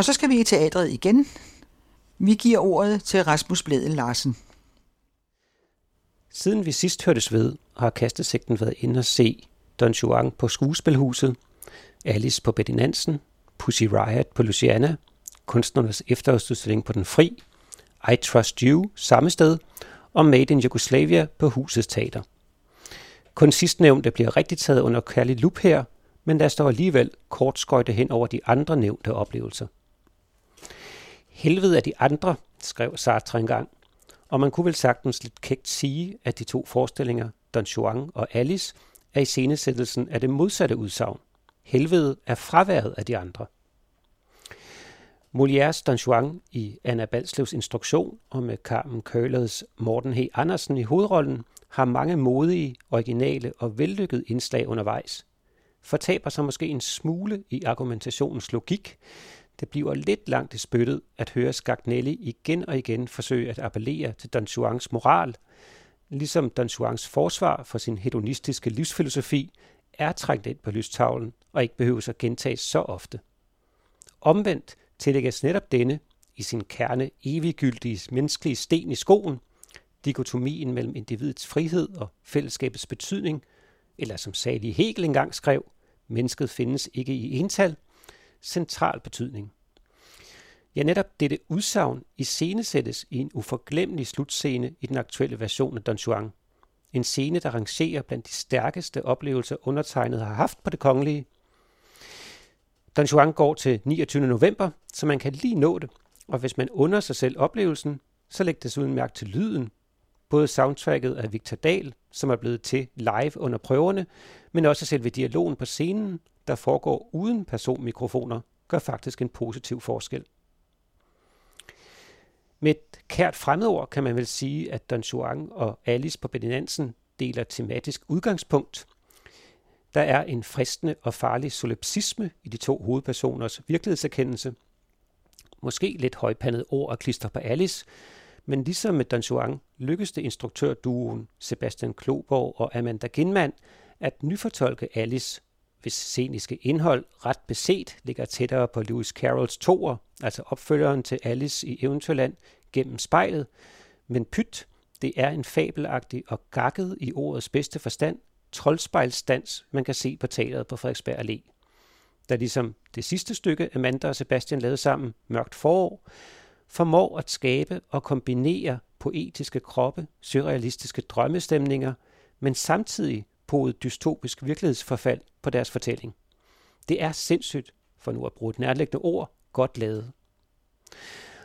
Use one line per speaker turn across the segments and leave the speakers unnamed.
Og så skal vi i teatret igen. Vi giver ordet til Rasmus Bledel Larsen.
Siden vi sidst hørtes ved, har kastesigten været inde og se Don Juan på Skuespilhuset, Alice på Betty Nansen, Pussy Riot på Luciana, kunstnernes efterårsudstilling på Den Fri, I Trust You samme sted, og Made in Yugoslavia på Husets Teater. Kun sidstnævnte bliver rigtig taget under kærlig lup her, men der står alligevel kort skøjte hen over de andre nævnte oplevelser. Helvede af de andre, skrev Sartre engang, og man kunne vel sagtens lidt kægt sige, at de to forestillinger, Don Juan og Alice, er i scenesættelsen af det modsatte udsagn. Helvede er fraværet af de andre. Molières Don Juan i Anna Balslevs instruktion og med Carmen Køhlers Morten H. Andersen i hovedrollen har mange modige, originale og vellykkede indslag undervejs. Fortaber sig måske en smule i argumentationens logik. Det bliver lidt langt i spyttet at høre Scagnelli igen og igen forsøge at appellere til Don Juans moral, ligesom Don Juans forsvar for sin hedonistiske livsfilosofi er trængt ind på lystavlen og ikke behøver at gentages så ofte. Omvendt tillægges netop denne, i sin kerne eviggyldige menneskelige sten i skoen, dikotomien mellem individets frihed og fællesskabets betydning, eller som Sali Hegel engang skrev, mennesket findes ikke i ental, central betydning. Ja, netop dette udsagn iscenesættes i en uforglemmelig slutscene i den aktuelle version af Don Juan. En scene, der rangerer blandt de stærkeste oplevelser, undertegnet har haft på det kongelige. Don Juan går til 29. november, så man kan lige nå det, og hvis man under sig selv oplevelsen, så læg desuden mærke til lyden. Både soundtracket af Victor Dahl, som er blevet til live under prøverne, men også selve dialogen på scenen, der foregår uden personmikrofoner, gør faktisk en positiv forskel. Med et kært fremmedord kan man vel sige, at Don Juan og Alice på Beninansen deler tematisk udgangspunkt. Der er en fristende og farlig solipsisme i de to hovedpersoners virkelighedserkendelse. Måske lidt højpandet ord og klister på Alice, men ligesom med Don Juan lykkedes det instruktørduoen Sebastian Kloborg og Amanda Ginman at nyfortolke Alice, hvis sceniske indhold ret beset ligger tættere på Lewis Carrolls toer, altså opfølgeren til Alice i Eventyrland, gennem spejlet, men pyt, det er en fabelagtig og gakket i ordets bedste forstand troldspejlsdans, man kan se på teateret på Frederiksberg Allé. Der ligesom det sidste stykke, Amanda og Sebastian lavede sammen, Mørkt forår, formår at skabe og kombinere poetiske kroppe, surrealistiske drømmestemninger, men samtidig på et dystopisk virkelighedsforfald på deres fortælling. Det er sindssygt, for nu at bruge et nærliggende ord, godt lavet.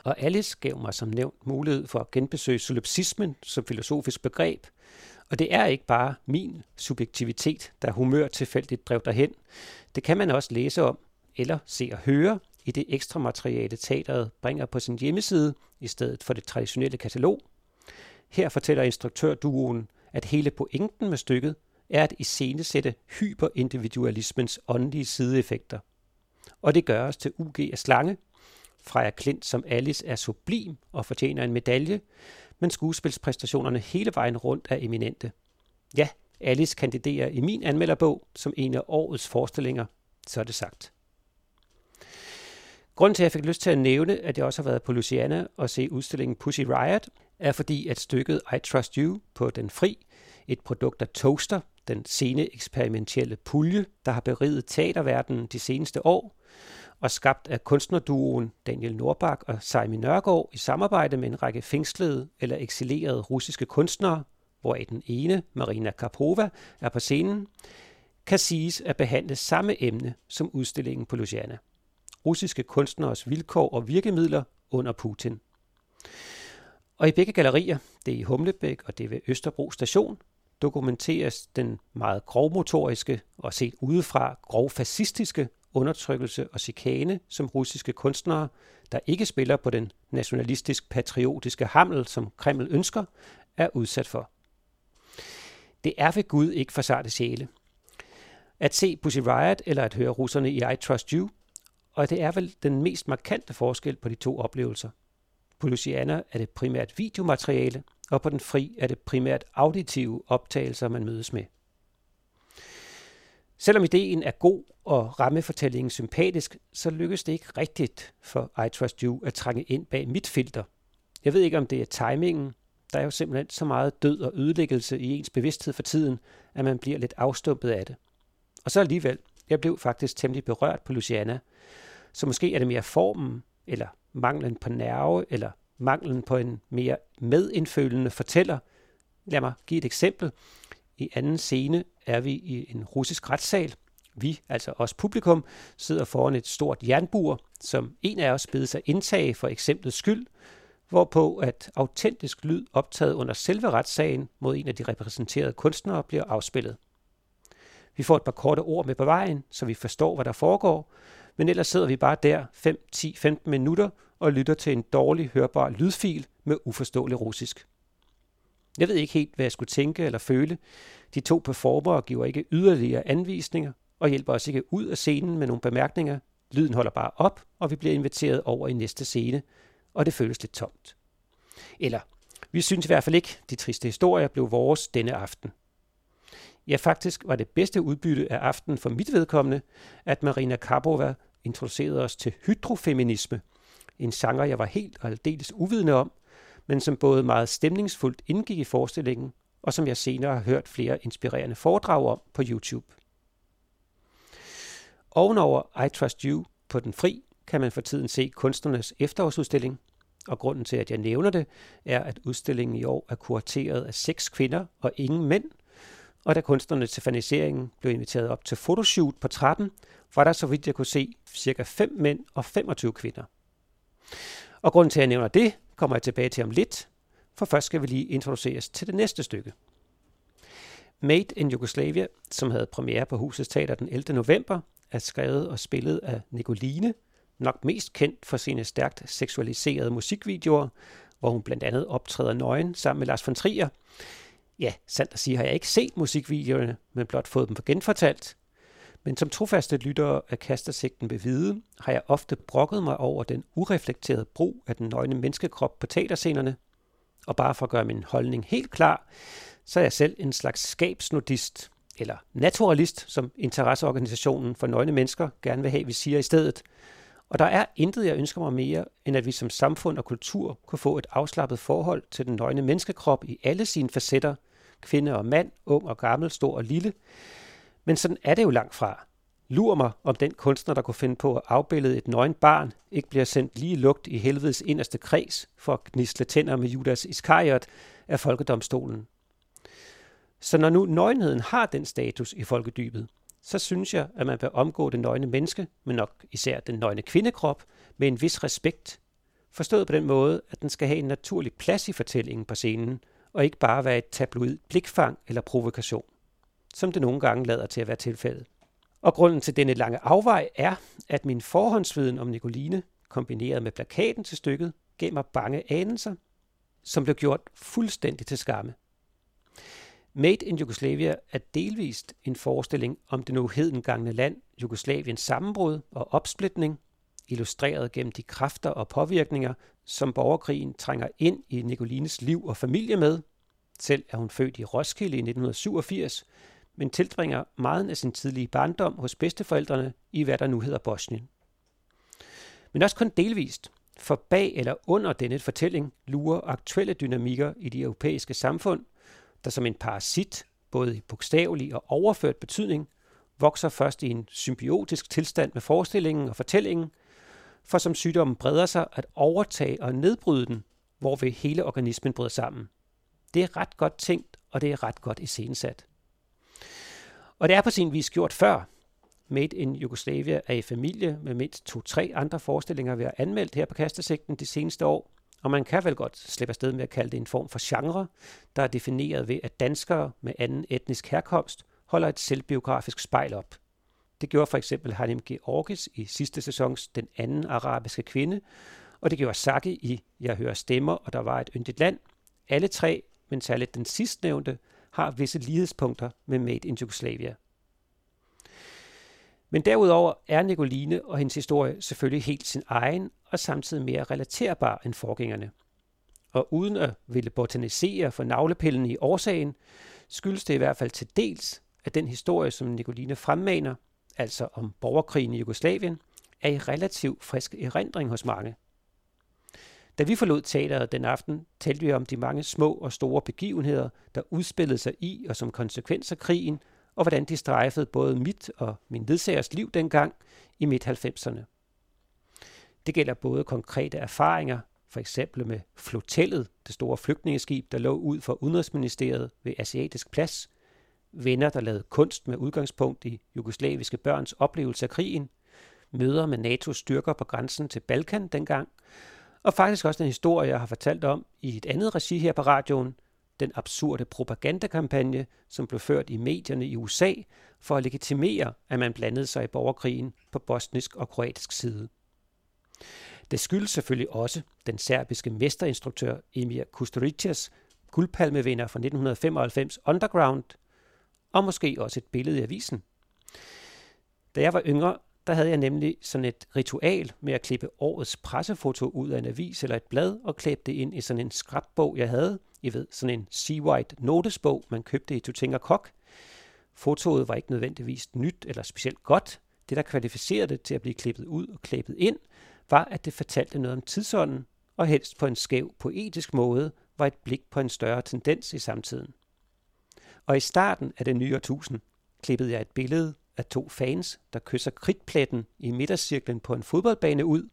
Og Alice gav mig som nævnt mulighed for at genbesøge solipsismen som filosofisk begreb, og det er ikke bare min subjektivitet, der humør tilfældigt drev derhen. Det kan man også læse om, eller se og høre i det ekstra materiale teateret bringer på sin hjemmeside, i stedet for det traditionelle katalog. Her fortæller instruktørduoen, at hele pointen med stykket er at iscenesætte hyperindividualismens åndelige sideeffekter. Og det gøres til UG af slange. Freja Klint som Alice er sublim og fortjener en medalje, men skuespilspræstationerne hele vejen rundt er eminente. Ja, Alice kandiderer i min anmelderbog som en af årets forestillinger, så er det sagt. Grunden til, at jeg fik lyst til at nævne, at jeg også har været på Luciana og se udstillingen Pussy Riot, er fordi, at stykket I Trust You på Den Fri, et produkt af Toaster, den sene eksperimentelle pulje, der har beriget teaterverdenen de seneste år, og skabt af kunstnerduoen Daniel Norbak og Simon Nørgaard i samarbejde med en række fængslede eller eksilerede russiske kunstnere, hvoraf den ene, Marina Karpova, er på scenen, kan siges at behandle samme emne som udstillingen på Luciana. Russiske kunstneres vilkår og virkemidler under Putin. Og i begge gallerier, det er i Humlebæk og det er ved Østerbro station, dokumenteres den meget grovmotoriske og set udefra grovfascistiske undertrykkelse og chikane, som russiske kunstnere, der ikke spiller på den nationalistisk-patriotiske hammel, som Kreml ønsker, er udsat for. Det er ved Gud ikke for sarte sjæle. At se Pussy Riot eller at høre russerne i I Trust You, og det er vel den mest markante forskel på de to oplevelser. På Luciana er det primært videomateriale, og på den fri er det primært auditive optagelser, man mødes med. Selvom ideen er god og rammefortællingen sympatisk, så lykkes det ikke rigtigt for I Trust You at trænge ind bag mit filter. Jeg ved ikke, om det er timingen. Der er jo simpelthen så meget død og ødelæggelse i ens bevidsthed for tiden, at man bliver lidt afstumpet af det. Og så alligevel, jeg blev faktisk temmelig berørt på Luciana. Så måske er det mere formen, eller manglen på nerve, eller manglen på en mere medindfølende fortæller. Lad mig give et eksempel. I anden scene er vi i en russisk retssal. Vi, altså os publikum, sidder foran et stort jernbur, som en af os beder sig indtage for eksemplets skyld, hvorpå at autentisk lyd optaget under selve retssagen mod en af de repræsenterede kunstnere bliver afspillet. Vi får et par korte ord med på vejen, så vi forstår, hvad der foregår, men ellers sidder vi bare der 5, 10, 15 minutter og lytter til en dårlig hørbar lydfil med uforståelig russisk. Jeg ved ikke helt, hvad jeg skulle tænke eller føle. De to performere giver ikke yderligere anvisninger og hjælper os ikke ud af scenen med nogle bemærkninger. Lyden holder bare op, og vi bliver inviteret over i næste scene, og det føles lidt tomt. Eller, vi synes i hvert fald ikke, de triste historier blev vores denne aften. Ja, faktisk var det bedste udbytte af aftenen for mit vedkommende, at Marina Karbova introducerede os til hydrofeminisme, en genre, jeg var helt og aldeles uvidende om, men som både meget stemningsfuldt indgik i forestillingen, og som jeg senere har hørt flere inspirerende foredrag om på YouTube. Ovenover I Trust You på Den Fri kan man for tiden se kunstnernes efterårsudstilling, og grunden til, at jeg nævner det, er, at udstillingen i år er kurateret af seks kvinder og ingen mænd, og da kunstnerne til faniseringen blev inviteret op til fotoshoot på 13, var der, så vidt jeg kunne se, cirka 5 mænd og 25 kvinder. Og grunden til, at jeg nævner det, kommer jeg tilbage til om lidt, for først skal vi lige introduceres til det næste stykke. Made in Yugoslavia, som havde premiere på Husets Teater den 11. november, er skrevet og spillet af Nicoline, nok mest kendt for sine stærkt seksualiserede musikvideoer, hvor hun blandt andet optræder nøgen sammen med Lars von Trier. Ja, sandt at sige har jeg ikke set musikvideoerne, men blot fået dem genfortalt. Men som trofaste lyttere af Kastersigten ved vide, har jeg ofte brokket mig over den ureflekterede brug af den nøgne menneskekrop på teaterscenerne. Og bare for at gøre min holdning helt klar, så er jeg selv en slags skabsnudist, eller naturalist, som interesseorganisationen for nøgne mennesker gerne vil have, vi siger i stedet. Og der er intet, jeg ønsker mig mere, end at vi som samfund og kultur kunne få et afslappet forhold til den nøgne menneskekrop i alle sine facetter, kvinde og mand, ung og gammel, stor og lille. Men sådan er det jo langt fra. Lur mig, om den kunstner, der kunne finde på at afbillede et nøgen barn, ikke bliver sendt lige lugt i helvedes inderste kreds for at gnisle tænder med Judas Iskariot af Folkedomstolen. Så når nu nøgenheden har den status i folkedybet, så synes jeg, at man bør omgå det nøgne menneske, men nok især den nøgne kvindekrop, med en vis respekt. Forstået på den måde, at den skal have en naturlig plads i fortællingen på scenen, og ikke bare være et tabloid blikfang eller provokation, som det nogle gange lader til at være tilfældet. Og grunden til denne lange afvej er, at min forhåndsviden om Nicoline, kombineret med plakaten til stykket, gav mig bange anelser, som blev gjort fuldstændig til skamme. Made in Jugoslavia er delvist en forestilling om det nu hedengangne land Jugoslaviens sammenbrud og opsplitning, illustreret gennem de kræfter og påvirkninger, som borgerkrigen trænger ind i Nicolines liv og familie med. Selv er hun født i Roskilde i 1987, men tilbringer meget af sin tidlige barndom hos bedsteforældrene i hvad der nu hedder Bosnien. Men også kun delvist, for bag eller under denne fortælling lurer aktuelle dynamikker i de europæiske samfund, der som en parasit, både i bogstavelig og overført betydning, vokser først i en symbiotisk tilstand med forestillingen og fortællingen, for som sygdommen breder sig at overtage og nedbryde den, hvorved hele organismen bryder sammen. Det er ret godt tænkt, og det er ret godt iscenesat. Og det er på sin vis gjort før. Made in Yugoslavia er i familie med mindst to-tre andre forestillinger, vi har anmeldt her på Kastesigten de seneste år. Og man kan vel godt slippe afsted med at kalde det en form for genre, der er defineret ved, at danskere med anden etnisk herkomst holder et selvbiografisk spejl op. Det gjorde for eksempel Hanim Georgis i sidste sæsons Den anden arabiske kvinde, og det gjorde Saki i Jeg hører stemmer, og der var et yndigt land. Alle tre, men særligt den sidstnævnte, har visse lighedspunkter med Made in Yugoslavia. Men derudover er Nicoline og hendes historie selvfølgelig helt sin egen og samtidig mere relaterbar end forgængerne. Og uden at ville botanisere for navlepillen i årsagen, skyldes det i hvert fald til dels, at den historie, som Nicoline fremmaner, altså om borgerkrigen i Jugoslavien, er i relativ frisk erindring hos mange. Da vi forlod teateret den aften, talte vi om de mange små og store begivenheder, der udspillede sig i og som konsekvens af krigen, og hvordan de strejfede både mit og min ledsagers liv dengang i midt-90'erne. Det gælder både konkrete erfaringer, for eksempel med flotellet, det store flygtningeskib, der lå ud for Udenrigsministeriet ved Asiatisk Plads, venner, der lavede kunst med udgangspunkt i jugoslaviske børns oplevelse af krigen, møder med NATO's styrker på grænsen til Balkan dengang, og faktisk også den historie, jeg har fortalt om i et andet regi her på radioen, den absurde propagandakampagne, som blev ført i medierne i USA for at legitimere, at man blandede sig i borgerkrigen på bosnisk og kroatisk side. Det skyldes selvfølgelig også den serbiske mesterinstruktør Emir Kusturicas guldpalmevinder fra 1995 Underground, og måske også et billede i avisen. Da jeg var yngre, der havde jeg nemlig sådan et ritual med at klippe årets pressefoto ud af en avis eller et blad og klæbe det ind i sådan en skrabbog, jeg havde. I ved, sådan en Sea White notesbog, man købte i Tutinger Kok. Fotoet var ikke nødvendigvis nyt eller specielt godt. Det, der kvalificerede det til at blive klippet ud og klæbet ind, var, at det fortalte noget om tidsånden, og helst på en skæv poetisk måde, var et blik på en større tendens i samtiden. Og i starten af det nye årtusind klippede jeg et billede af to fans, der kysser kridtpletten i midtercirklen på en fodboldbane ud.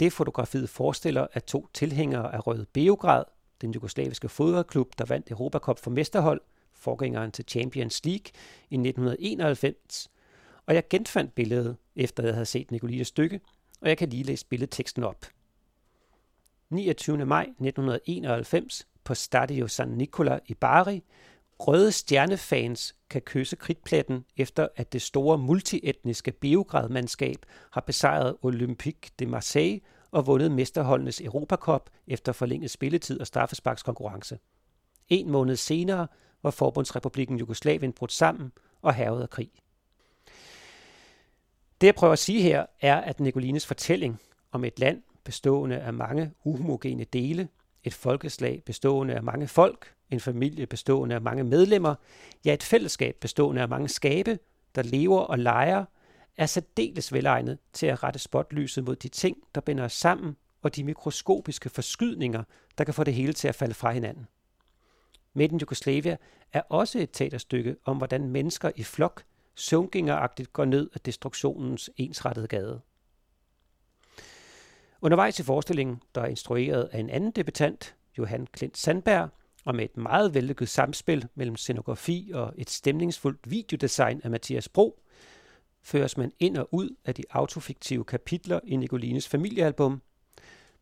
Det fotografiet forestiller at to tilhængere af Røde Beograd, den jugoslaviske fodboldklub, der vandt Europacup for mesterhold, forgængeren til Champions League i 1991. Og jeg genfandt billedet, efter jeg havde set Nicolines stykke, og jeg kan lige læse billedteksten op. 29. maj 1991 på Stadio San Nicola i Bari Røde stjernefans kan kysse kridtpletten efter, at det store multietniske Beograd-mandskab har besejret Olympique de Marseille og vundet mesterholdenes Europacup efter forlænget spilletid og straffesparkskonkurrence. En måned senere var Forbundsrepublikken Jugoslavien brudt sammen og hervet af krig. Det jeg prøver at sige her er, at Nicolines fortælling om et land bestående af mange uhomogene dele, et folkeslag bestående af mange folk, en familie bestående af mange medlemmer, ja et fællesskab bestående af mange skabe, der lever og leger, er særdeles velegnet til at rette spotlyset mod de ting, der binder os sammen, og de mikroskopiske forskydninger, der kan få det hele til at falde fra hinanden. Midten Jugoslavia er også et teaterstykke om, hvordan mennesker i flok søvngængeragtigt går ned af destruktionens ensrettede gade. Undervejs i forestillingen, der er instrueret af en anden debutant, Johan Klint Sandberg, og med et meget vellykket samspil mellem scenografi og et stemningsfuldt videodesign af Mathias Bro, føres man ind og ud af de autofiktive kapitler i Nicolines familiealbum.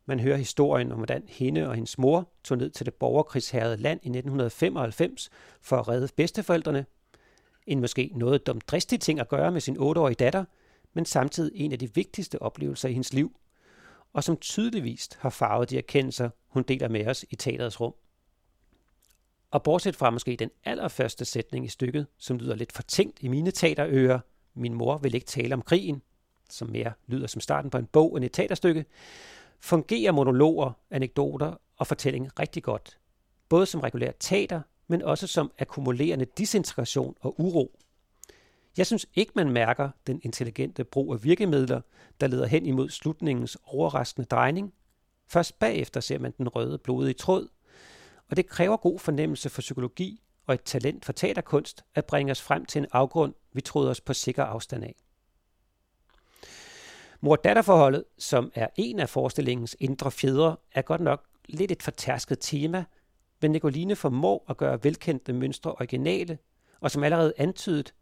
Man hører historien om, hvordan hende og hendes mor tog ned til det borgerkrigshærede land i 1995 for at redde bedsteforældrene. En måske noget dumdristig ting at gøre med sin 8-årige datter, men samtidig en af de vigtigste oplevelser i hendes liv, og som tydeligvis har farvet de erkendelser, hun deler med os i teaterets rum. Og bortset fra måske den allerførste sætning i stykket, som lyder lidt fortænkt i mine teaterører, min mor vil ikke tale om krigen, som mere lyder som starten på en bog end et teaterstykke, fungerer monologer, anekdoter og fortælling rigtig godt. Både som regulært teater, men også som akkumulerende disintegration og uro. Jeg synes ikke, man mærker den intelligente brug af virkemidler, der leder hen imod slutningens overraskende drejning. Først bagefter ser man den røde blodige tråd, og det kræver god fornemmelse for psykologi og et talent for teaterkunst at bringe os frem til en afgrund, vi troede os på sikker afstand af. Mor-datterforholdet, som er en af forestillingens indre fjedre, er godt nok lidt et fortærsket tema, men Nicoline formår at gøre velkendte mønstre originale, og som allerede antydet,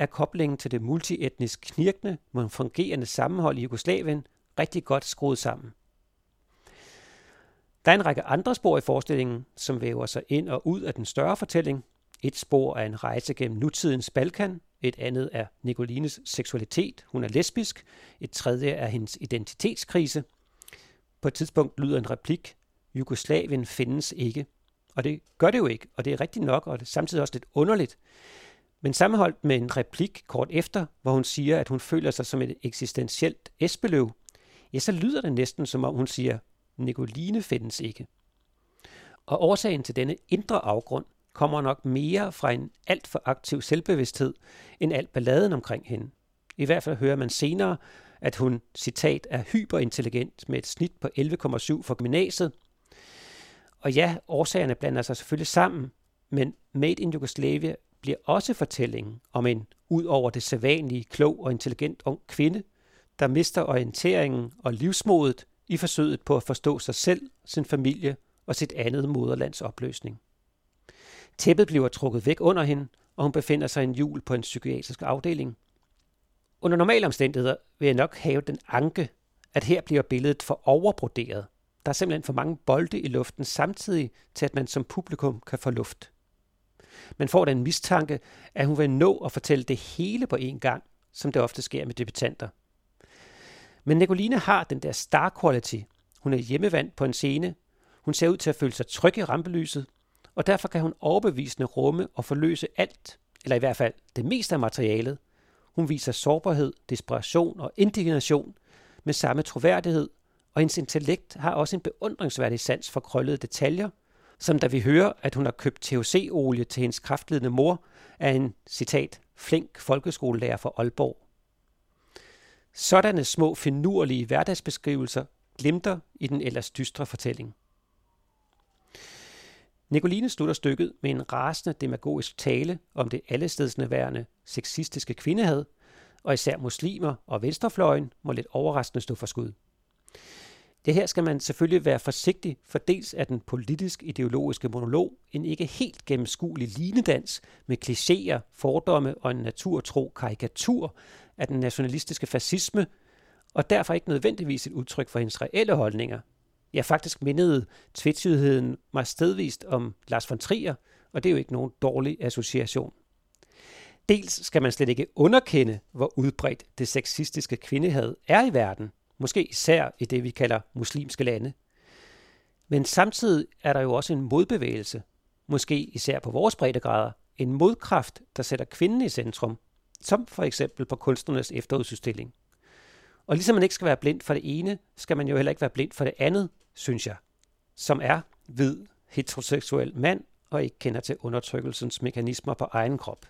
er koblingen til det multietnisk knirkende, men fungerende sammenhold i Jugoslavien rigtig godt skruet sammen. Der er en række andre spor i forestillingen, som væver sig ind og ud af den større fortælling. Et spor er en rejse gennem nutidens Balkan, et andet er Nicolines seksualitet, hun er lesbisk, et tredje er hendes identitetskrise. På et tidspunkt lyder en replik, Jugoslavien findes ikke. Og det gør det jo ikke, og det er rigtigt nok, og det er samtidig også lidt underligt. Men sammenholdt med en replik kort efter, hvor hun siger, at hun føler sig som et eksistentielt esbeløv, ja, så lyder det næsten som om hun siger, Nicoline findes ikke. Og årsagen til denne indre afgrund kommer nok mere fra en alt for aktiv selvbevidsthed end alt balladen omkring hende. I hvert fald hører man senere, at hun, citat, er hyperintelligent med et snit på 11,7 for gymnasiet. Og ja, årsagerne blander sig selvfølgelig sammen, men Made in Yugoslavia bliver også fortællingen om en ud over det sædvanlige, klog og intelligent ung kvinde, der mister orienteringen og livsmodet i forsøget på at forstå sig selv, sin familie og sit andet moderlands opløsning. Tæppet bliver trukket væk under hende, og hun befinder sig en jul på en psykiatrisk afdeling. Under normale omstændigheder vil jeg nok have den anke, at her bliver billedet for overbroderet. Der er simpelthen for mange bolde i luften samtidig til, at man som publikum kan få luft. Man får den mistanke, at hun vil nå at fortælle det hele på én gang, som det ofte sker med debutanter. Men Nicoline har den der star quality. Hun er hjemmevandt på en scene. Hun ser ud til at føle sig tryg i rampelyset, og derfor kan hun overbevisende rumme og forløse alt, eller i hvert fald det meste af materialet. Hun viser sårbarhed, desperation og indignation med samme troværdighed, og hendes intellekt har også en beundringsværdig sans for krøllede detaljer, som da vi hører, at hun har købt THC-olie til hendes kraftledende mor, af en, citat, flink folkeskolelærer fra Aalborg. Sådanne små finurlige hverdagsbeskrivelser glimter i den ellers dystre fortælling. Nicoline slutter stykket med en rasende demagogisk tale om det allestedsneværende sexistiske kvindehad, og især muslimer og venstrefløjen må lidt overraskende stå for skud. Det her skal man selvfølgelig være forsigtig, for dels er den politisk-ideologiske monolog en ikke helt gennemskuelig linedans med klichéer, fordomme og en naturtro karikatur af den nationalistiske fascisme, og derfor ikke nødvendigvis et udtryk for hendes reelle holdninger. Ja, faktisk mindede tvetydigheden mig stedvist om Lars von Trier, og det er jo ikke nogen dårlig association. Dels skal man slet ikke underkende, hvor udbredt det sexistiske kvindehad er i verden, måske især i det, vi kalder muslimske lande. Men samtidig er der jo også en modbevægelse, måske især på vores breddegrader, en modkraft, der sætter kvinden i centrum, som for eksempel på kunstnernes efterudstilling. Og ligesom man ikke skal være blind for det ene, skal man jo heller ikke være blind for det andet, synes jeg, som er hvid, heteroseksuel mand og ikke kender til undertrykkelsens mekanismer på egen krop.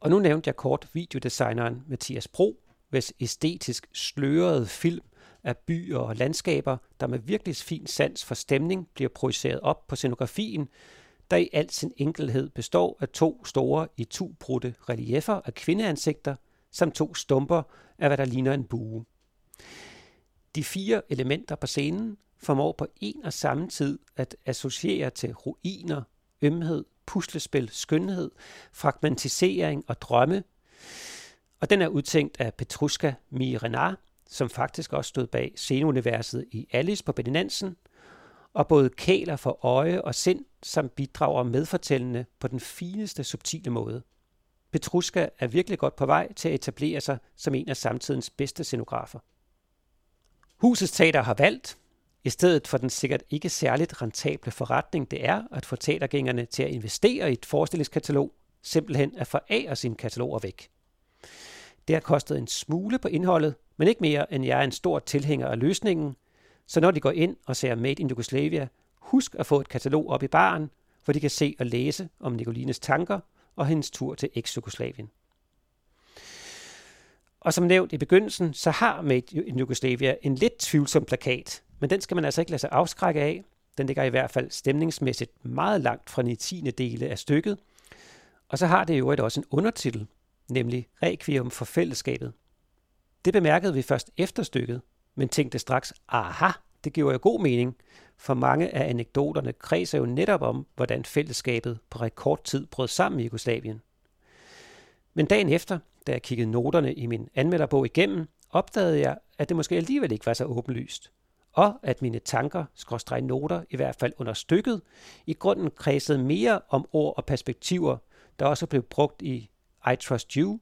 Og nu nævnte jeg kort videodesigneren Mathias Bro, hvis æstetisk slørede film af byer og landskaber, der med virkelig fin sans for stemning bliver projiceret op på scenografien, der i al sin enkelhed består af to store i to reliefer af kvindeansigter, samt to stumper af hvad der ligner en bue. De fire elementer på scenen formår på en og samme tid at associere til ruiner, ømhed, puslespil, skønhed, fragmentisering og drømme, og den er udtænkt af Petruska Mirenar, som faktisk også stod bag sceneuniverset i Alice på Bedinansen, og både kæler for øje og sind, som bidrager medfortællende på den fineste, subtile måde. Petruska er virkelig godt på vej til at etablere sig som en af samtidens bedste scenografer. Husets teater har valgt, i stedet for den sikkert ikke særligt rentable forretning, det er at få teatergængerne til at investere i et forestillingskatalog, simpelthen at forære sine kataloger væk. Det har kostet en smule på indholdet, men ikke mere end jeg er en stor tilhænger af løsningen. Så når de går ind og ser Made in Yugoslavia, husk at få et katalog op i baren, hvor de kan se og læse om Nicolines tanker og hendes tur til eks-Jugoslavien. Og som nævnt i begyndelsen, så har Made in Yugoslavia en lidt tvivlsom plakat, men den skal man altså ikke lade sig afskrække af. Den ligger i hvert fald stemningsmæssigt meget langt fra den tiende dele af stykket. Og så har det jo også en undertitel, nemlig Requiem for fællesskabet. Det bemærkede vi først efter stykket, men tænkte straks, aha, det giver jo god mening, for mange af anekdoterne kredser jo netop om, hvordan fællesskabet på rekordtid brød sammen i Jugoslavien. Men dagen efter, da jeg kiggede noterne i min anmelderbog igennem, opdagede jeg, at det måske alligevel ikke var så åbenlyst, og at mine tanker, skråstreg noter, i hvert fald under stykket, i grunden kredsede mere om ord og perspektiver, der også blev brugt i i trust you,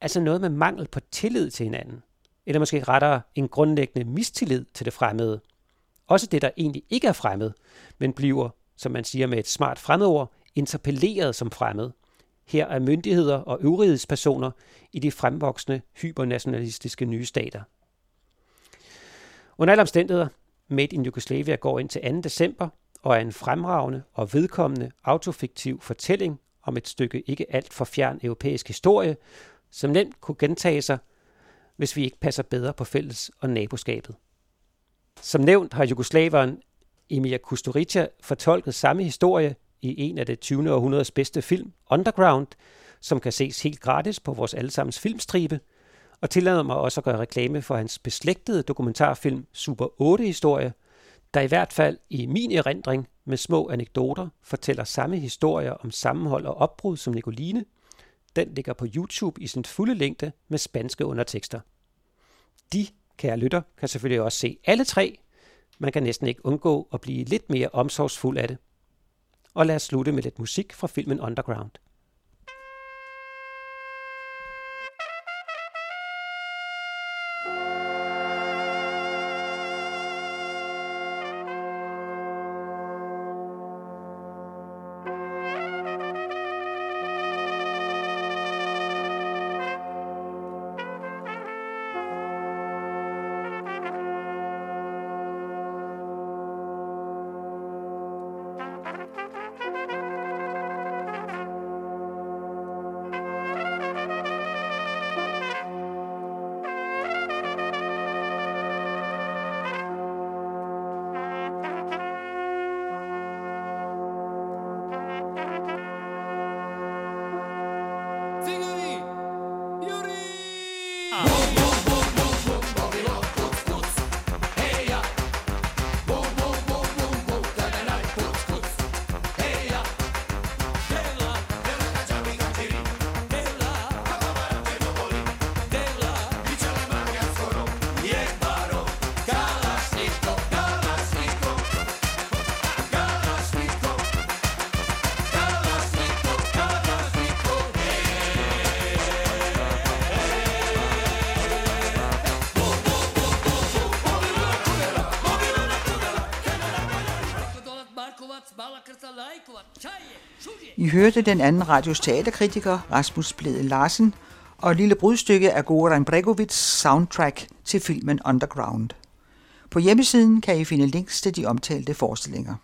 altså noget med mangel på tillid til hinanden, eller måske rettere en grundlæggende mistillid til det fremmede. Også det, der egentlig ikke er fremmed, men bliver, som man siger med et smart fremmedord, interpelleret som fremmed. Her er myndigheder og øvrighedspersoner personer i de fremvoksende hypernationalistiske nye stater. Under alle omstændigheder, Made in Yugoslavia går ind til 2. december, og er en fremragende og vedkommende autofiktiv fortælling om et stykke ikke alt for fjern europæisk historie, som nemt kunne gentage sig, hvis vi ikke passer bedre på fælles og naboskabet. Som nævnt har jugoslaveren Emir Kusturica fortolket samme historie i en af det 20. århundredes bedste film, Underground, som kan ses helt gratis på vores allesammens filmstribe, og tillader mig også at gøre reklame for hans beslægtede dokumentarfilm Super 8-historie, der i hvert fald i min erindring med små anekdoter fortæller samme historier om sammenhold og opbrud som Nicoline. Den ligger på YouTube i sin fulde længde med spanske undertekster. De, kære lytter, kan selvfølgelig også se alle tre. Man kan næsten ikke undgå at blive lidt mere omsorgsfuld af det. Og lad os slutte med lidt musik fra filmen Underground.
Hørte den anden radios teaterkritiker Rasmus Blede Larsen og et lille brudstykke af Goran Bregovits soundtrack til filmen Underground. På hjemmesiden kan I finde links til de omtalte forestillinger.